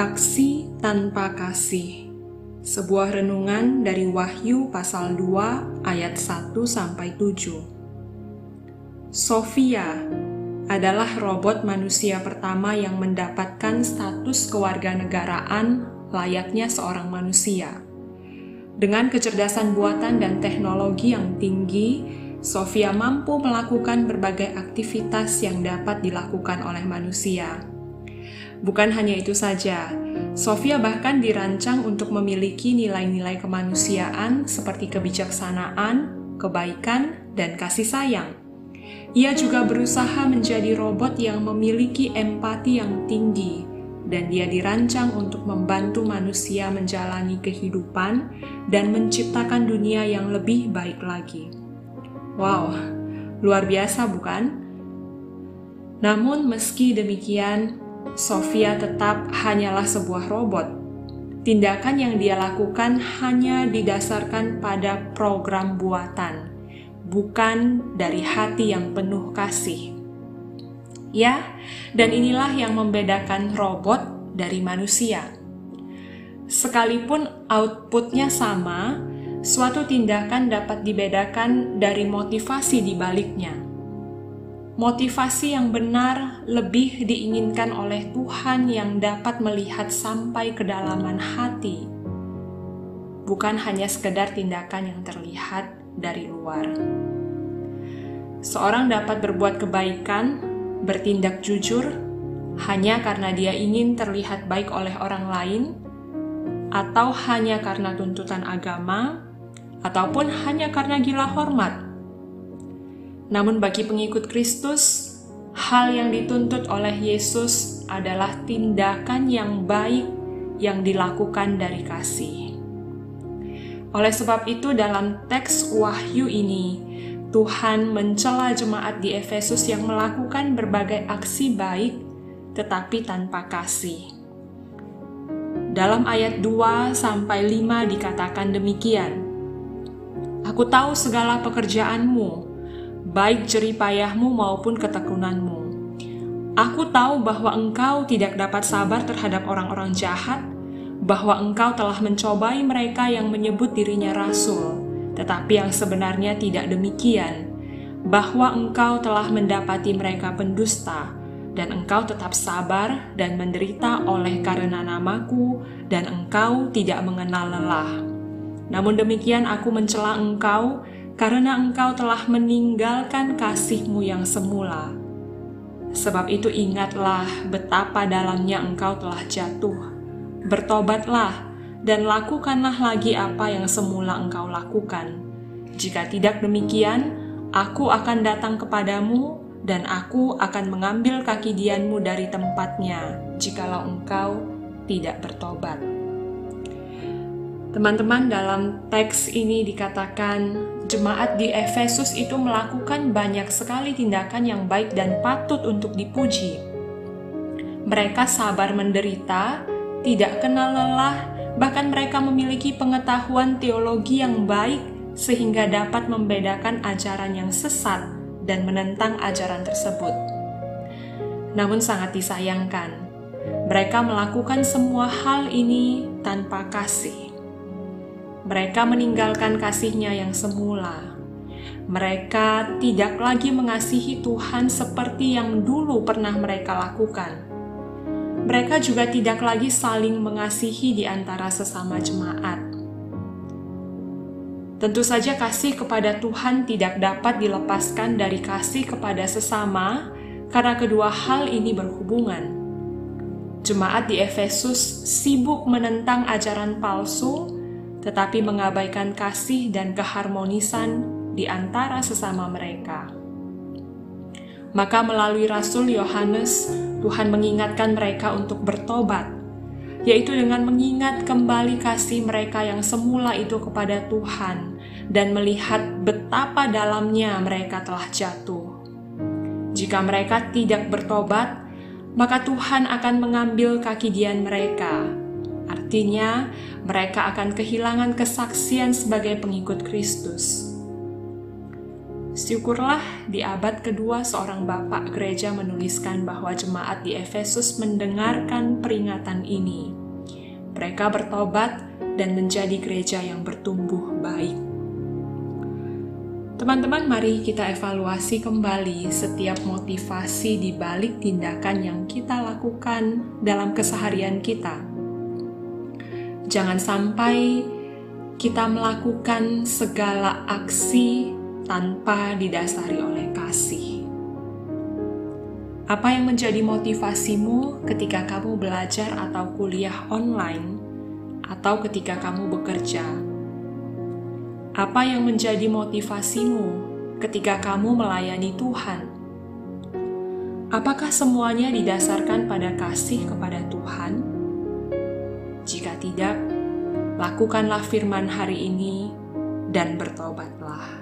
Aksi tanpa kasih. Sebuah renungan dari Wahyu pasal 2 ayat 1 sampai 7. Sofia adalah robot manusia pertama yang mendapatkan status kewarganegaraan layaknya seorang manusia. Dengan kecerdasan buatan dan teknologi yang tinggi, Sofia mampu melakukan berbagai aktivitas yang dapat dilakukan oleh manusia. Bukan hanya itu saja, Sofia bahkan dirancang untuk memiliki nilai-nilai kemanusiaan seperti kebijaksanaan, kebaikan, dan kasih sayang. Ia juga berusaha menjadi robot yang memiliki empati yang tinggi, dan dia dirancang untuk membantu manusia menjalani kehidupan dan menciptakan dunia yang lebih baik lagi. Wow, luar biasa, bukan? Namun, meski demikian, Sofia tetap hanyalah sebuah robot. Tindakan yang dia lakukan hanya didasarkan pada program buatan bukan dari hati yang penuh kasih. Ya, dan inilah yang membedakan robot dari manusia. Sekalipun outputnya sama, suatu tindakan dapat dibedakan dari motivasi di baliknya. Motivasi yang benar lebih diinginkan oleh Tuhan yang dapat melihat sampai kedalaman hati, bukan hanya sekedar tindakan yang terlihat dari luar. Seorang dapat berbuat kebaikan, bertindak jujur, hanya karena dia ingin terlihat baik oleh orang lain, atau hanya karena tuntutan agama, ataupun hanya karena gila hormat. Namun, bagi pengikut Kristus, hal yang dituntut oleh Yesus adalah tindakan yang baik yang dilakukan dari kasih. Oleh sebab itu, dalam teks Wahyu ini, Tuhan mencela jemaat di Efesus yang melakukan berbagai aksi baik tetapi tanpa kasih. Dalam ayat 2 sampai 5 dikatakan demikian. Aku tahu segala pekerjaanmu, baik jeripayahmu maupun ketekunanmu. Aku tahu bahwa engkau tidak dapat sabar terhadap orang-orang jahat bahwa engkau telah mencobai mereka yang menyebut dirinya rasul, tetapi yang sebenarnya tidak demikian, bahwa engkau telah mendapati mereka pendusta, dan engkau tetap sabar dan menderita oleh karena namaku, dan engkau tidak mengenal lelah. Namun demikian aku mencela engkau, karena engkau telah meninggalkan kasihmu yang semula. Sebab itu ingatlah betapa dalamnya engkau telah jatuh Bertobatlah dan lakukanlah lagi apa yang semula engkau lakukan. Jika tidak demikian, aku akan datang kepadamu dan aku akan mengambil kaki dianmu dari tempatnya jikalau engkau tidak bertobat. Teman-teman, dalam teks ini dikatakan jemaat di Efesus itu melakukan banyak sekali tindakan yang baik dan patut untuk dipuji. Mereka sabar menderita tidak kenal lelah, bahkan mereka memiliki pengetahuan teologi yang baik sehingga dapat membedakan ajaran yang sesat dan menentang ajaran tersebut. Namun sangat disayangkan, mereka melakukan semua hal ini tanpa kasih. Mereka meninggalkan kasihnya yang semula. Mereka tidak lagi mengasihi Tuhan seperti yang dulu pernah mereka lakukan mereka juga tidak lagi saling mengasihi di antara sesama jemaat. Tentu saja, kasih kepada Tuhan tidak dapat dilepaskan dari kasih kepada sesama, karena kedua hal ini berhubungan. Jemaat di Efesus sibuk menentang ajaran palsu, tetapi mengabaikan kasih dan keharmonisan di antara sesama mereka. Maka, melalui Rasul Yohanes, Tuhan mengingatkan mereka untuk bertobat, yaitu dengan mengingat kembali kasih mereka yang semula itu kepada Tuhan dan melihat betapa dalamnya mereka telah jatuh. Jika mereka tidak bertobat, maka Tuhan akan mengambil kaki dian mereka. Artinya, mereka akan kehilangan kesaksian sebagai pengikut Kristus. Syukurlah di abad kedua seorang bapak gereja menuliskan bahwa jemaat di Efesus mendengarkan peringatan ini. Mereka bertobat dan menjadi gereja yang bertumbuh baik. Teman-teman, mari kita evaluasi kembali setiap motivasi di balik tindakan yang kita lakukan dalam keseharian kita. Jangan sampai kita melakukan segala aksi tanpa didasari oleh kasih. Apa yang menjadi motivasimu ketika kamu belajar atau kuliah online, atau ketika kamu bekerja? Apa yang menjadi motivasimu ketika kamu melayani Tuhan? Apakah semuanya didasarkan pada kasih kepada Tuhan? Jika tidak, lakukanlah firman hari ini dan bertobatlah.